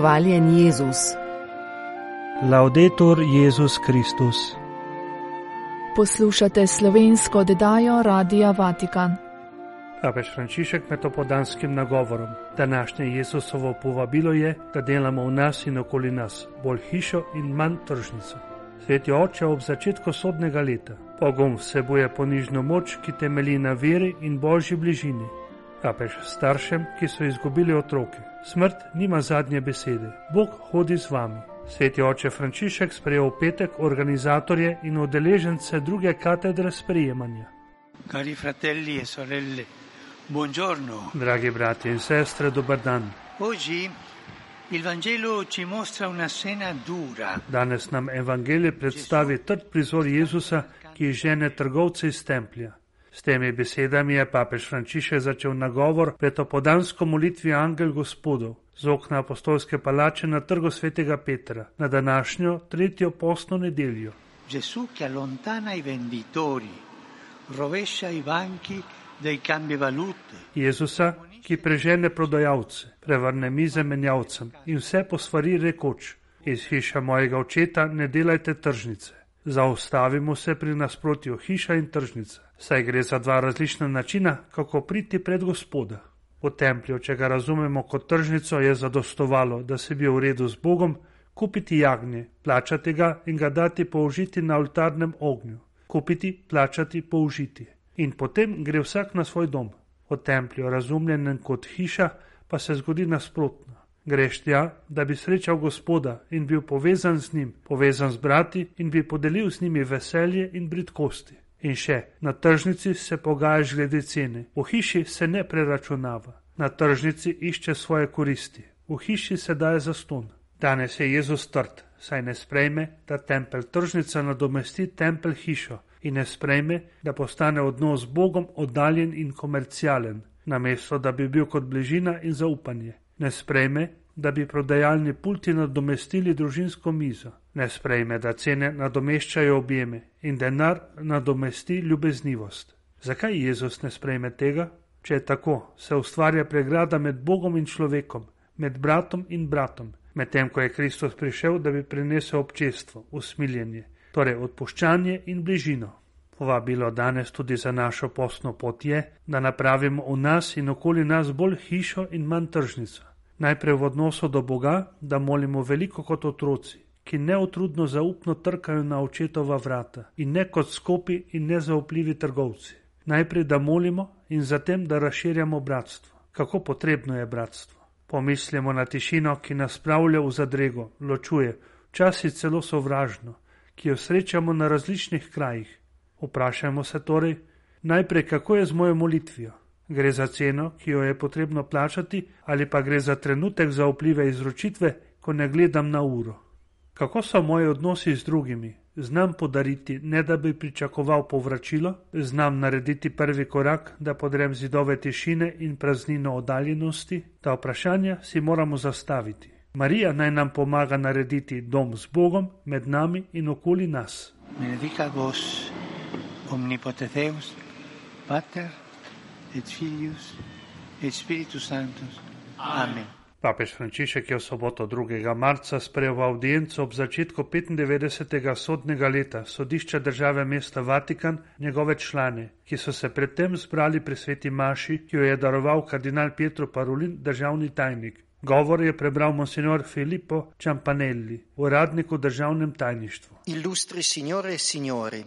Hvaljen Jezus. Laudetur Jezus Kristus. Poslušate slovensko oddajo Radia Vatikan. Papež Frančišek med opodanskim nagovorom. Današnje Jezusovo povabilo je, da delamo v nas in okoli nas bolj hišo in manj tržnico. Sveti oče ob začetku sodnega leta. Pogum vsebuje ponižno moč, ki temelji na veri in božji bližini. Papež staršem, ki so izgubili otroke. Smrt nima zadnje besede. Bog hodi z vami. Sveti oče Frančišek sprejel v petek organizatorje in udeležence druge katedre sprejemanja. Cari fratelli e sorelle, buongiorno. Dragi brati in sestre, dober dan. Oggi il Vangelo ci mostra una scena dura. Danes nam evangelij predstavi trd prizor Jezusa, ki žene trgovce iz templja. S temi besedami je papež Frančišek začel nagovor pred opodansko molitvijo Angel Gospodov z okna apostolske palače na trgu svetega Petra na današnjo tretjo postno nedeljo. Gesù che allontana i venditori, rovescia i banchi dei cambivalute. Jezusa, ki prežene prodajalce, prevrne mize menjavcem in vse posvari rekoč: Iz hiša mojega očeta ne delajte tržnice. Zaustavimo se pri nasprotju hiša in tržnica, saj gre za dva različna načina, kako priti pred gospoda. V templju, če ga razumemo kot tržnico, je zadostovalo, da se bi v redu z Bogom, kupiti jagnje, plačati ga in ga dati použiti na oltarnem ognju, kupiti, plačati, použiti. In potem gre vsak na svoj dom. V templju, razumljenem kot hiša, pa se zgodi nasprotno. Greš tja, da bi srečal gospoda in bil povezan z njim, povezan z brati in bi podelil z njimi veselje in britkosti. In še, na tržnici se pogajaš glede cene, v hiši se ne preračunava, na tržnici išče svoje koristi, v hiši se daje za ston. Danes je Jezus trd, saj ne sprejme, da tempelj tržnica nadomesti tempelj hišo in ne sprejme, da postane odnos z Bogom oddaljen in komercialen, namesto da bi bil kot bližina in zaupanje. Ne sprejme, da bi prodajalni pulti nadomestili družinsko mizo. Ne sprejme, da cene nadomeščajo objeme in denar nadomesti ljubeznivost. Zakaj Jezus ne sprejme tega? Če je tako, se ustvarja pregrada med Bogom in človekom, med bratom in bratom, medtem ko je Kristus prišel, da bi prinesel občestvo, usmiljenje, torej odpuščanje in bližino. Povabilo danes tudi za našo postno pot je, da napravimo v nas in okoli nas bolj hišo in manj tržnico. Najprej v odnosu do Boga, da molimo veliko kot otroci, ki neutrudno zaupno trkajo na očetova vrata in ne kot skopi in nezaupljivi trgovci. Najprej, da molimo in zatem, da razširjamo bratstvo. Kako potrebno je bratstvo? Pomislimo na tišino, ki nas spravlja v zadrego, ločuje, včasih celo sovražno, ki jo srečamo na različnih krajih. Vprašajmo se torej, najprej, kako je z mojo molitvijo. Gre za ceno, ki jo je potrebno plačati, ali pa gre za trenutek zaupljive izročitve, ko ne gledam na uro. Kako so moji odnosi z drugimi? Znam podariti, ne da bi pričakoval povračilo, znam narediti prvi korak, da podrem zidove tišine in praznino oddaljenosti. Ta vprašanja si moramo zastaviti. Marija naj nam pomaga narediti dom z Bogom med nami in okoli nas. Benedica vos, omnipotens Deus, Pater et Filius et Spiritus Sanctus. Amen. Papež Frančišek je v soboto 2. marca sprejel v audienco ob začetku 95. sodnega leta sodišča države mesta Vatikan njegove člane, ki so se predtem zbrali pri sveti Maši, ki jo je daroval kardinal Pietro Parolin, državni tajnik. Govor je prebral monsignor Filippo Ciampanelli, uradnik v državnem tajništvu. Illustri signore e signori,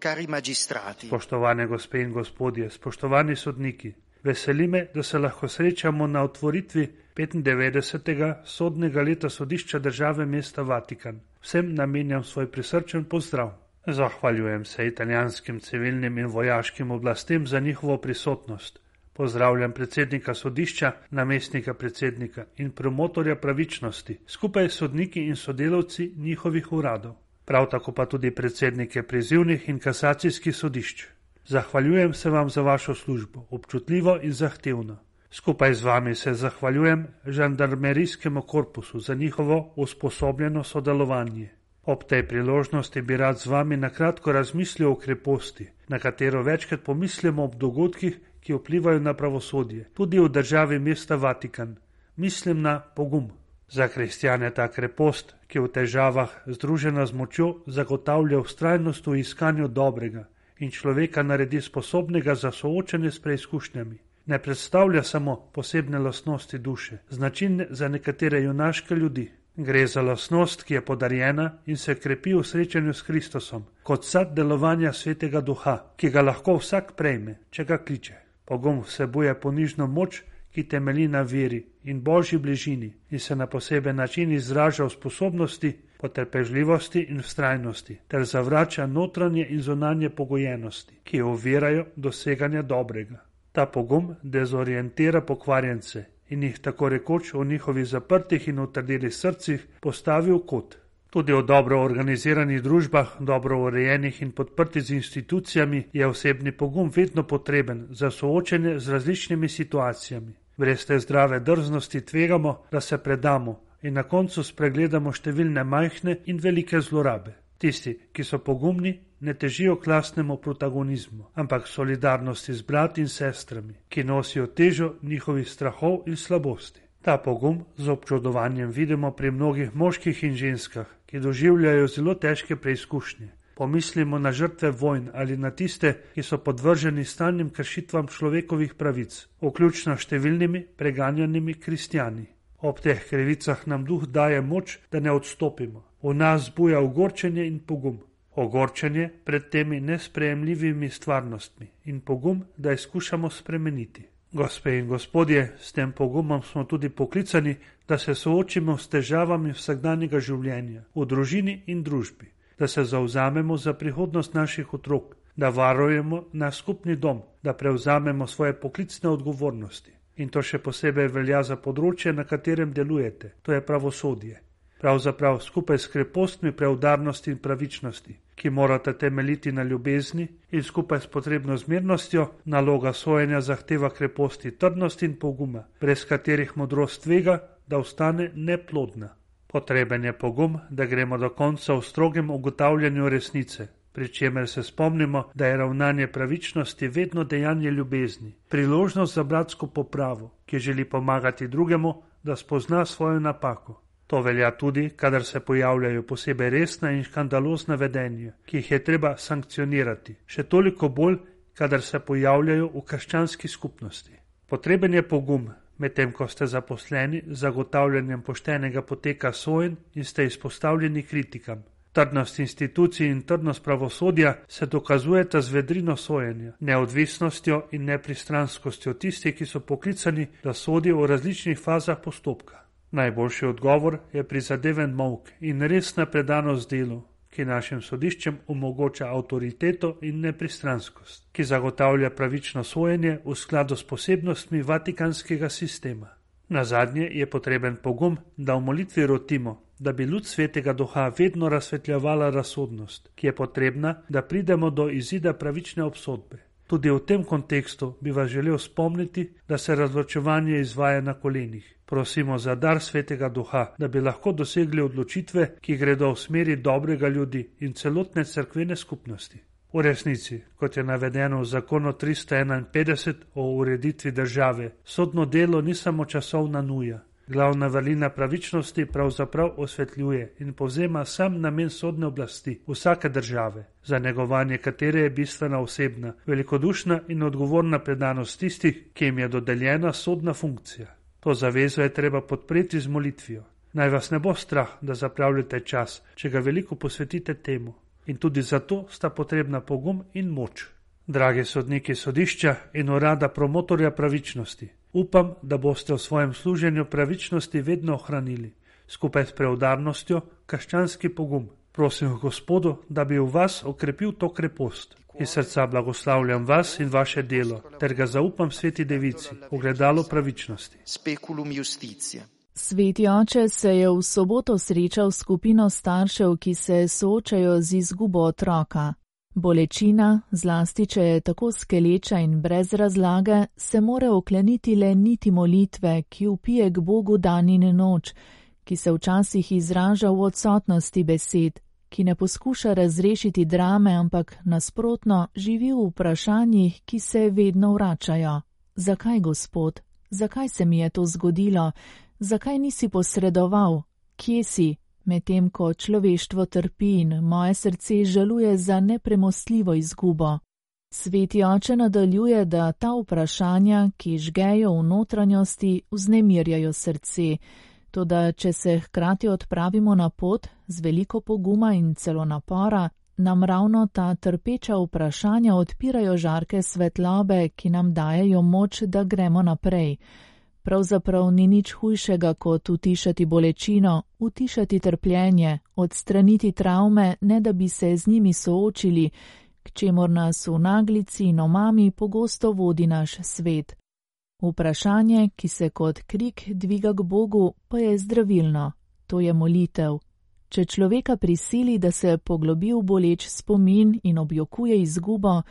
cari magistrati. Spoštovane gospe in gospodje, spoštovani sodniki, veseli me, da se lahko srečamo na otvoritvi 95. sodnega leta sodišča države mesta Vatikan. Vsem namenjam svoj prisrčen pozdrav. Zahvaljujem se italijanskim civilnim in vojaškim oblastem za njihovo prisotnost. Pozdravljam predsednika sodišča, namestnika predsednika in promotorja pravičnosti, skupaj s sodniki in sodelavci njihovih uradov. Prav tako pa tudi predsednike prizivnih in kasacijskih sodišč. Zahvaljujem se vam za vašo službo, občutljivo in zahtevno. Skupaj z vami se zahvaljujem žandarmerijskemu korpusu za njihovo usposobljeno sodelovanje. Ob tej priložnosti bi rad z vami na kratko razmislil o kreposti, na katero večkrat pomislimo ob dogodkih, ki vplivajo na pravosodje, tudi v državi mesta Vatikan. Mislim na pogum. Za kristjane ta krepost, ki v težavah združena z močjo zagotavlja ustrajnost v iskanju dobrega in človeka naredi sposobnega za soočanje s preizkušnjami, ne predstavlja samo posebne lastnosti duše, značilne za nekatere junaške ljudi. Gre za lastnost, ki je podarjena in se krepi v srečanju s Kristusom, kot sad delovanja svetega duha, ki ga lahko vsak prejme, če ga kliče. Pogum vsebuje ponižno moč, ki temelji na veri in božji bližini in se na poseben način izraža v sposobnosti, potrpežljivosti in vztrajnosti, ter zavrača notranje in zonanje pogojenosti, ki ovirajo doseganje dobrega. Ta pogum dezorientira pokvarjence in jih tako rekoč v njihovih zaprtih in utrdilih srcih postavi v kot. Tudi v dobro organiziranih družbah, dobro urejenih in podprtih z institucijami, je osebni pogum vedno potreben za soočanje z različnimi situacijami. Brez te zdrave drznosti tvegamo, da se predamo in na koncu spregledamo številne majhne in velike zlorabe. Tisti, ki so pogumni, ne težijo k lastnemu protagonizmu, ampak solidarnosti z brati in sestrami, ki nosijo težo njihovih strahov in slabosti. Ta pogum z občudovanjem vidimo pri mnogih moških in ženskah, ki doživljajo zelo težke preizkušnje. Pomislimo na žrtve vojn ali na tiste, ki so podvrženi stalnim kršitvam človekovih pravic, vključno številnimi preganjanimi kristijani. Ob teh krivicah nam duh daje moč, da ne odstopimo. V nas buja ogorčenje in pogum. Ogorčenje pred temi nesprejemljivimi stvarnostmi in pogum, da jih skušamo spremeniti. Gospe in gospodje, s tem pogumom smo tudi poklicani, da se soočimo s težavami vsakdanjega življenja, v družini in družbi, da se zauzamemo za prihodnost naših otrok, da varujemo naš skupni dom, da prevzamemo svoje poklicne odgovornosti. In to še posebej velja za področje, na katerem delujete, to je pravosodje. Pravzaprav skupaj s krepostmi preudarnosti in pravičnosti, ki morata temeljiti na ljubezni in skupaj s potrebno zmernostjo, naloga sojenja zahteva kreposti trdnosti in poguma, brez katerih modrost tvega, da ostane neplodna. Potreben je pogum, da gremo do konca v strogem ugotavljanju resnice, pri čemer se spomnimo, da je ravnanje pravičnosti vedno dejanje ljubezni, priložnost za bratsko popravo, ki želi pomagati drugemu, da spozna svojo napako. To velja tudi, kadar se pojavljajo posebej resna in škandalozna vedenja, ki jih je treba sankcionirati, še toliko bolj, kadar se pojavljajo v krščanski skupnosti. Potreben je pogum, medtem ko ste zaposleni z zagotavljanjem poštenega poteka sojen in ste izpostavljeni kritikam. Trdnost institucij in trdnost pravosodja se dokazujeta z vedrino sojenja, neodvisnostjo in nepristranskostjo tistih, ki so poklicani, da sodijo v različnih fazah postopka. Najboljši odgovor je prizadeven mok in resna predanost delu, ki našim sodiščem omogoča avtoriteto in nepristranskost, ki zagotavlja pravično sojenje v skladu s posebnostmi vatikanskega sistema. Na zadnje je potreben pogum, da v molitvi rotimo, da bi luč svetega duha vedno razsvetljavala razsodnost, ki je potrebna, da pridemo do izida pravične obsodbe. Tudi v tem kontekstu bi vas želel spomniti, da se razločevanje izvaja na kolenih. Prosimo za dar svetega duha, da bi lahko dosegli odločitve, ki gredo v smeri dobrega ljudi in celotne crkvene skupnosti. V resnici, kot je navedeno v zakonu 351 o ureditvi države, sodno delo ni samo časovna nuja, Glavna vrlina pravičnosti pravzaprav osvetljuje in povzema sam namen sodne oblasti vsake države, za negovanje katere je bistvena osebna, velikodušna in odgovorna predanost tistih, ki jim je dodeljena sodna funkcija. To zavezo je treba podpreti z molitvijo. Naj vas ne bo strah, da zapravljate čas, če ga veliko posvetite temu. In tudi zato sta potrebna pogum in moč. Dragi sodniki sodišča in urada promotorja pravičnosti, Upam, da boste v svojem služenju pravičnosti vedno ohranili, skupaj s preudarnostjo, kaščanski pogum. Prosim Gospodu, da bi v vas okrepil to krepost. Iz srca blagoslavljam vas in vaše delo, ter ga zaupam sveti devici, ogledalo pravičnosti. Sveti oče se je v soboto srečal s skupino staršev, ki se soočajo z izgubo otroka. Bolečina, zlasti če je tako skeleča in brez razlage, se more okleniti le niti molitve, ki upije k Bogu dan in noč, ki se včasih izraža v odsotnosti besed, ki ne poskuša razrešiti drame, ampak nasprotno živi v vprašanjih, ki se vedno vračajo. Zakaj, Gospod? Zakaj se mi je to zgodilo? zakaj nisi posredoval, kje si, medtem ko človeštvo trpi in moje srce žaluje za nepremostljivo izgubo. Sveti oče nadaljuje, da ta vprašanja, ki žgejo v notranjosti, vznemirjajo srce, Toda, če se hkrati odpravimo na pot z veliko poguma in celo napora, nam ravno ta trpeča vprašanja odpirajo žarke svetlobe, ki nam dajejo moč, da gremo naprej. Pravzaprav ni nič hujšega, kot utišati bolečino, utišati trpljenje, odstraniti travme, ne da bi se z njimi soočili, k čemor nas v naglici in omami pogosto vodi naš svet. Vprašanje, ki se kot krik dviga k Bogu, pa je zdravilno, to je molitev. Če človeka prisili, da se poglobi v boleč spomin in objokuje izgubo,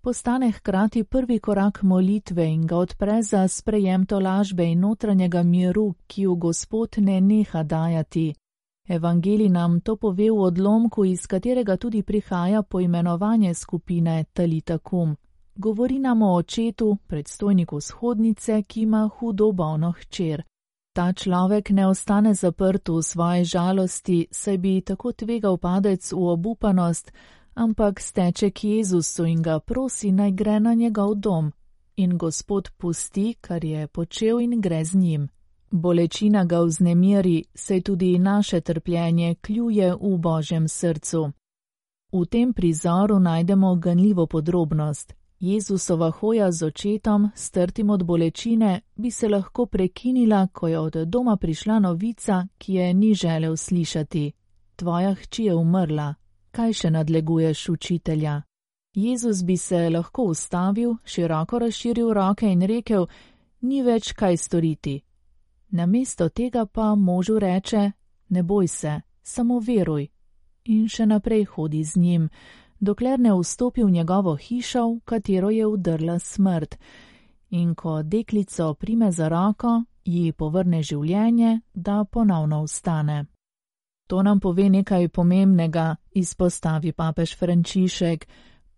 postane hkrati prvi korak molitve in ga odpre za sprejem tolažbe in notranjega miru, ki v Gospod ne neha dajati. Evangeli nam to pove v odlomku, iz katerega tudi prihaja poimenovanje skupine Talita Kum. Govori nam o očetu, predstojniku shodnice, ki ima hudo bolno hčer. Ta človek ne ostane zaprt v svoje žalosti, saj bi tako tvegal padec v obupanost, ampak steče k Jezusu in ga prosi naj gre na njegov dom. In Gospod pusti, kar je počel in gre z njim. Bolečina ga vznemiri, saj tudi naše trpljenje kljuje v Božjem srcu. V tem prizoru najdemo ganljivo podrobnost. Jezusova hoja z očetom, strtim od bolečine, bi se lahko prekinila, ko je od doma prišla novica, ki je ni želel slišati: Tvoja hči je umrla, kaj še nadleguješ učitelja? Jezus bi se lahko ustavil, široko razširil roke in rekel: Ni več kaj storiti. Namesto tega pa možu reče: Ne boj se, samo veruj. In še naprej hodi z njim dokler ne vstopi v njegovo hišo, v katero je udrla smrt, in ko deklico prime za roko, ji povrne življenje, da ponovno vstane. To nam pove nekaj pomembnega, izpostavi papež Frančišek.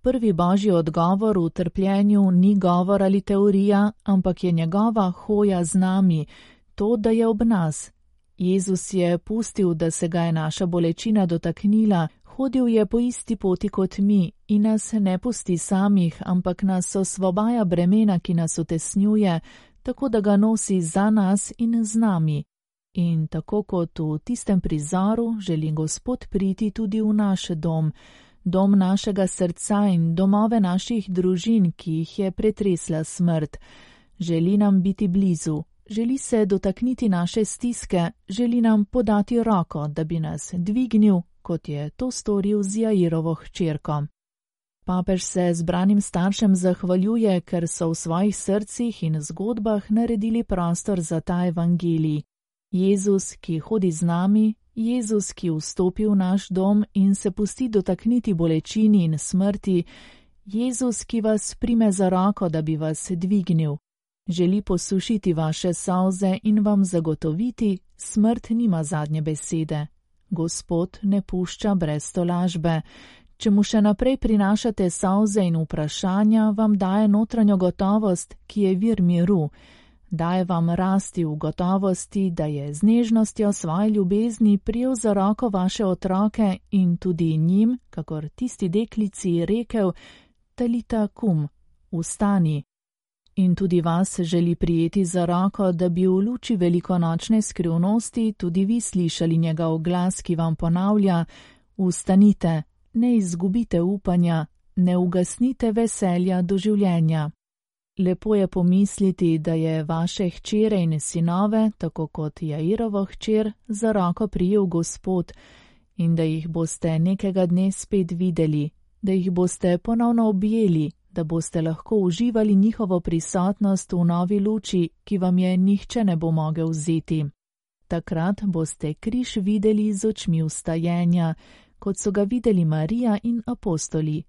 Prvi božji odgovor v trpljenju ni govor ali teorija, ampak je njegova hoja z nami, to, da je ob nas. Jezus je pustil, da se ga je naša bolečina dotaknila, hodil je po isti poti kot mi in nas ne pusti samih, ampak nas osvobaja bremena, ki nas utesnjuje, tako da ga nosi za nas in z nami. In tako kot v tistem prizoru želi Gospod priti tudi v naš dom, dom našega srca in domove naših družin, ki jih je pretresla smrt. Želi nam biti blizu, želi se dotakniti naše stiske, želi nam podati roko, da bi nas dvignil, kot je to storil z Jairovo hčerko. Papež se zbranim staršem zahvaljuje, ker so v svojih srcih in zgodbah naredili prostor za ta evangelij. Jezus, ki hodi z nami, Jezus, ki vstopi v naš dom in se pusti dotakniti bolečini in smrti, Jezus, ki vas prime za roko, da bi vas dvignil. Želi posušiti vaše solze in vam zagotoviti, smrt nima zadnje besede. Gospod ne pušča brez tolažbe. Če mu še naprej prinašate solze in vprašanja, vam daje notranjo gotovost, ki je vir miru. Daje vam rasti v gotovosti, da je z nežnostjo svoje ljubezni prijel za roko vaše otroke in tudi njim, kakor tisti deklici, rekel: Talita kum, vstani in tudi vas želi prijeti za roko, da bi v luči velikonočne skrivnosti tudi vi slišali njegov glas, ki vam ponavlja: Ustanite, ne izgubite upanja, ne ugasnite veselja do življenja. Lepo je pomisliti, da je vaše hčere in sinove, tako kot Jairovo hčer, za roko prijel Gospod in da jih boste nekega dne spet videli, da jih boste ponovno objeli da boste lahko uživali njihovo prisotnost v novi luči, ki vam je nihče ne bo mogel vzeti. Takrat boste križ videli z očmi ustajenja, kot so ga videli Marija in apostoli.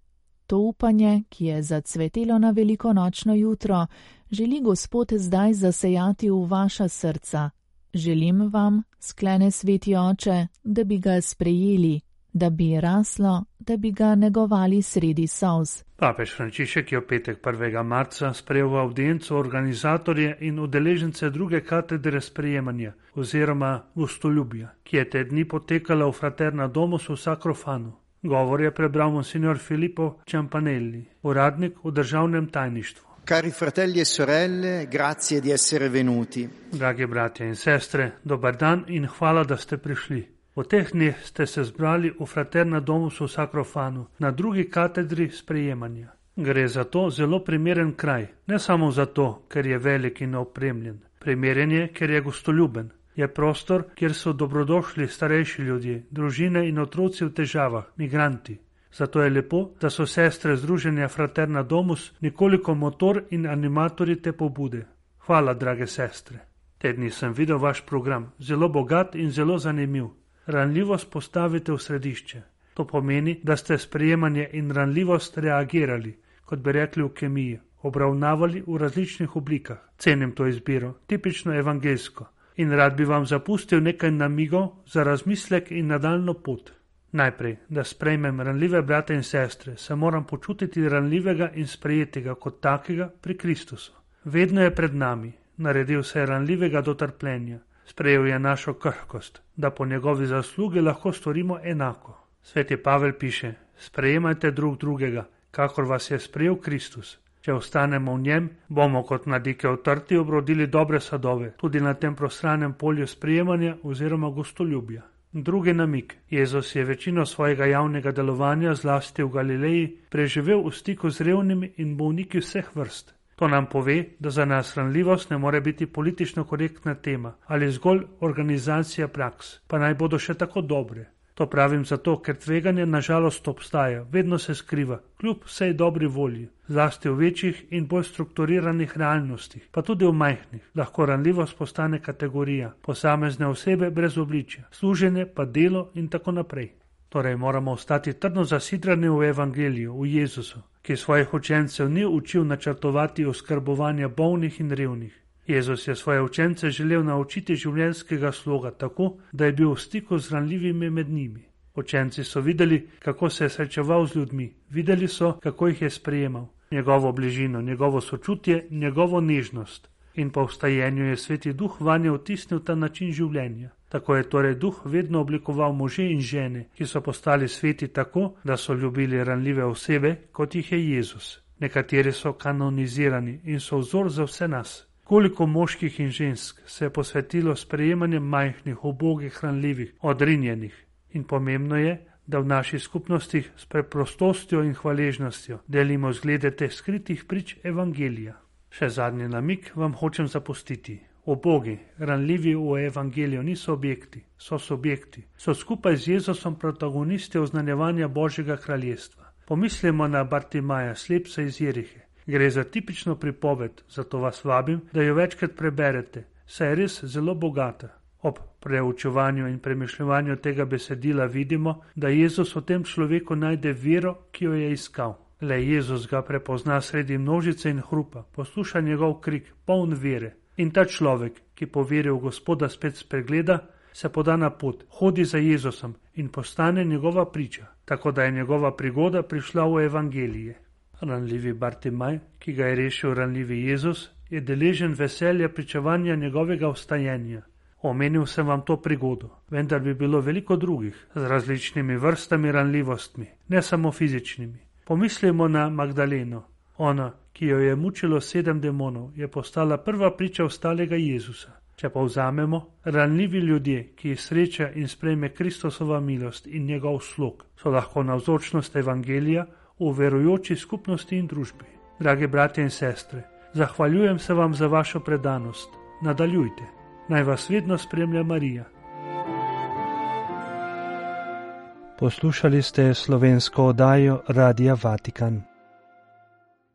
To upanje, ki je zacvetelo na veliko nočno jutro, želi Gospod zdaj zasejati v vaša srca. Želim vam, sklene sveti oče, da bi ga sprejeli, da bi raslo, da bi ga negovali sredi solz. Papež Frančišek je v petek 1. marca sprejel v audienco organizatorje in udeležence druge katedre sprejemanja oziroma gostoljubja, ki je te dni potekala v Fraterna Domus v Sakrofanu. Govor je prebral monsignor Filippo Ciampanelli, uradnik v državnem tajništvu. Cari fratelli e sorelle, grazie di essere venuti. Dragi bratje in sestre, dober dan in hvala, da ste prišli. V teh dneh ste se zbrali v Fraterna Domus v Sakrofanu, na drugi katedri sprejemanja. Gre za to zelo primeren kraj, ne samo zato, ker je velik in opremljen. Primeren je, ker je gostoljuben. Je prostor, kjer so dobrodošli starejši ljudje, družine in otroci v težavah, migranti. Zato je lepo, da so sestre Združenja Fraterna Domus nekoliko motor in animatori te pobude. Hvala, drage sestre. Tedni sem videl vaš program, zelo bogat in zelo zanimiv ranljivost postavite v središče. To pomeni, da ste sprejemanje in ranljivost reagirali, kot bi rekli v kemiji, obravnavali v različnih oblikah. Cenim to izbiro, tipično evangelsko. In rad bi vam zapustil nekaj namigov za razmislek in nadaljno pot. Najprej, da sprejmem ranljive brate in sestre, se moram počutiti ranljivega in sprejetega kot takega pri Kristusu. Vedno je pred nami, naredil se je ranljivega do trpljenja, sprejel je našo krhkost, da po njegovi zaslugi lahko storimo enako. Sveti Pavel piše: Sprejemajte drug drugega, kakor vas je sprejel Kristus. Če ostanemo v njem, bomo kot nadike otrti obrodili dobre sadove, tudi na tem prostranem polju sprejemanja oziroma gostoljubja. Drugi namik. Jezus je večino svojega javnega delovanja, zlasti v Galileji, preživel v stiku z revnimi in bolniki vseh vrst. To nam pove, da za nas ranljivost ne more biti politično korektna tema ali zgolj organizacija praks, pa naj bodo še tako dobre. To pravim zato, ker tveganje nažalost obstaja, vedno se skriva, kljub vsej dobri volji, zlasti v večjih in bolj strukturiranih realnostih, pa tudi v majhnih, lahko ranljivost postane kategorija, posamezne osebe brez obličja, služenje pa delo in tako naprej. Torej moramo ostati trdno zasidrani v Evangeliju, v Jezusu, ki svojih učencev ni učil načrtovati oskrbovanja bolnih in revnih. Jezus je svoje učence želel naučiti življenjskega sloga tako, da je bil v stiku z ranljivimi med njimi. Učenci so videli, kako se je srečeval z ljudmi, videli so, kako jih je sprejemal, njegovo bližino, njegovo sočutje, njegovo nežnost. In po vstajenju je sveti duh vanje vtisnil ta način življenja. Tako je torej duh vedno oblikoval može in žene, ki so postali sveti tako, da so ljubili ranljive osebe, kot jih je Jezus. Nekateri so kanonizirani in so vzor za vse nas. Koliko moških in žensk se je posvetilo sprejemanjem majhnih, obogih, ranljivih, odrinjenih. In pomembno je, da v naših skupnostih s preprostostjo in hvaležnostjo delimo zglede teh skritih prič Evangelija. Še zadnji namik vam hočem zapustiti. Obogi, ranljivi v evangeliju, niso objekti, so subjekti, so skupaj z Jezusom protagonisti oznanjevanja Božjega kraljestva. Pomislimo na Bartimaja, slepca iz Jerihe. Gre za tipično pripoved, zato vas vabim, da jo večkrat preberete, saj je res zelo bogata. Ob preučevanju in premišljanju tega besedila vidimo, da Jezus v tem človeku najde vero, ki jo je iskal. Le Jezus ga prepozna sredi množice in hrupa, posluša njegov krik, poln vere, In ta človek, ki poveri v Gospoda spet spregleda, se poda na pot, hodi za Jezusom in postane njegova priča, tako da je njegova prigoda prišla v evangelije. Ranljivi Bartimaj, ki ga je rešil ranljivi Jezus, je deležen veselja pričevanja njegovega vstajenja. Omenil sem vam to prigodo, vendar bi bilo veliko drugih z različnimi vrstami ranljivostmi, ne samo fizičnimi. Pomislimo na Magdaleno. Ona, ki jo je mučilo sedem demonov, je postala prva priča ostalega Jezusa. Če pa vzamemo, ranljivi ljudje, ki jih sreča in sprejme Kristosova milost in njegov slog, so lahko navzočnost Evangelija v verujoči skupnosti in družbi. Dragi bratje in sestre, zahvaljujem se vam za vašo predanost. Nadaljujte, naj vas vedno spremlja Marija. Poslušali ste slovensko oddajo Radia Vatikan.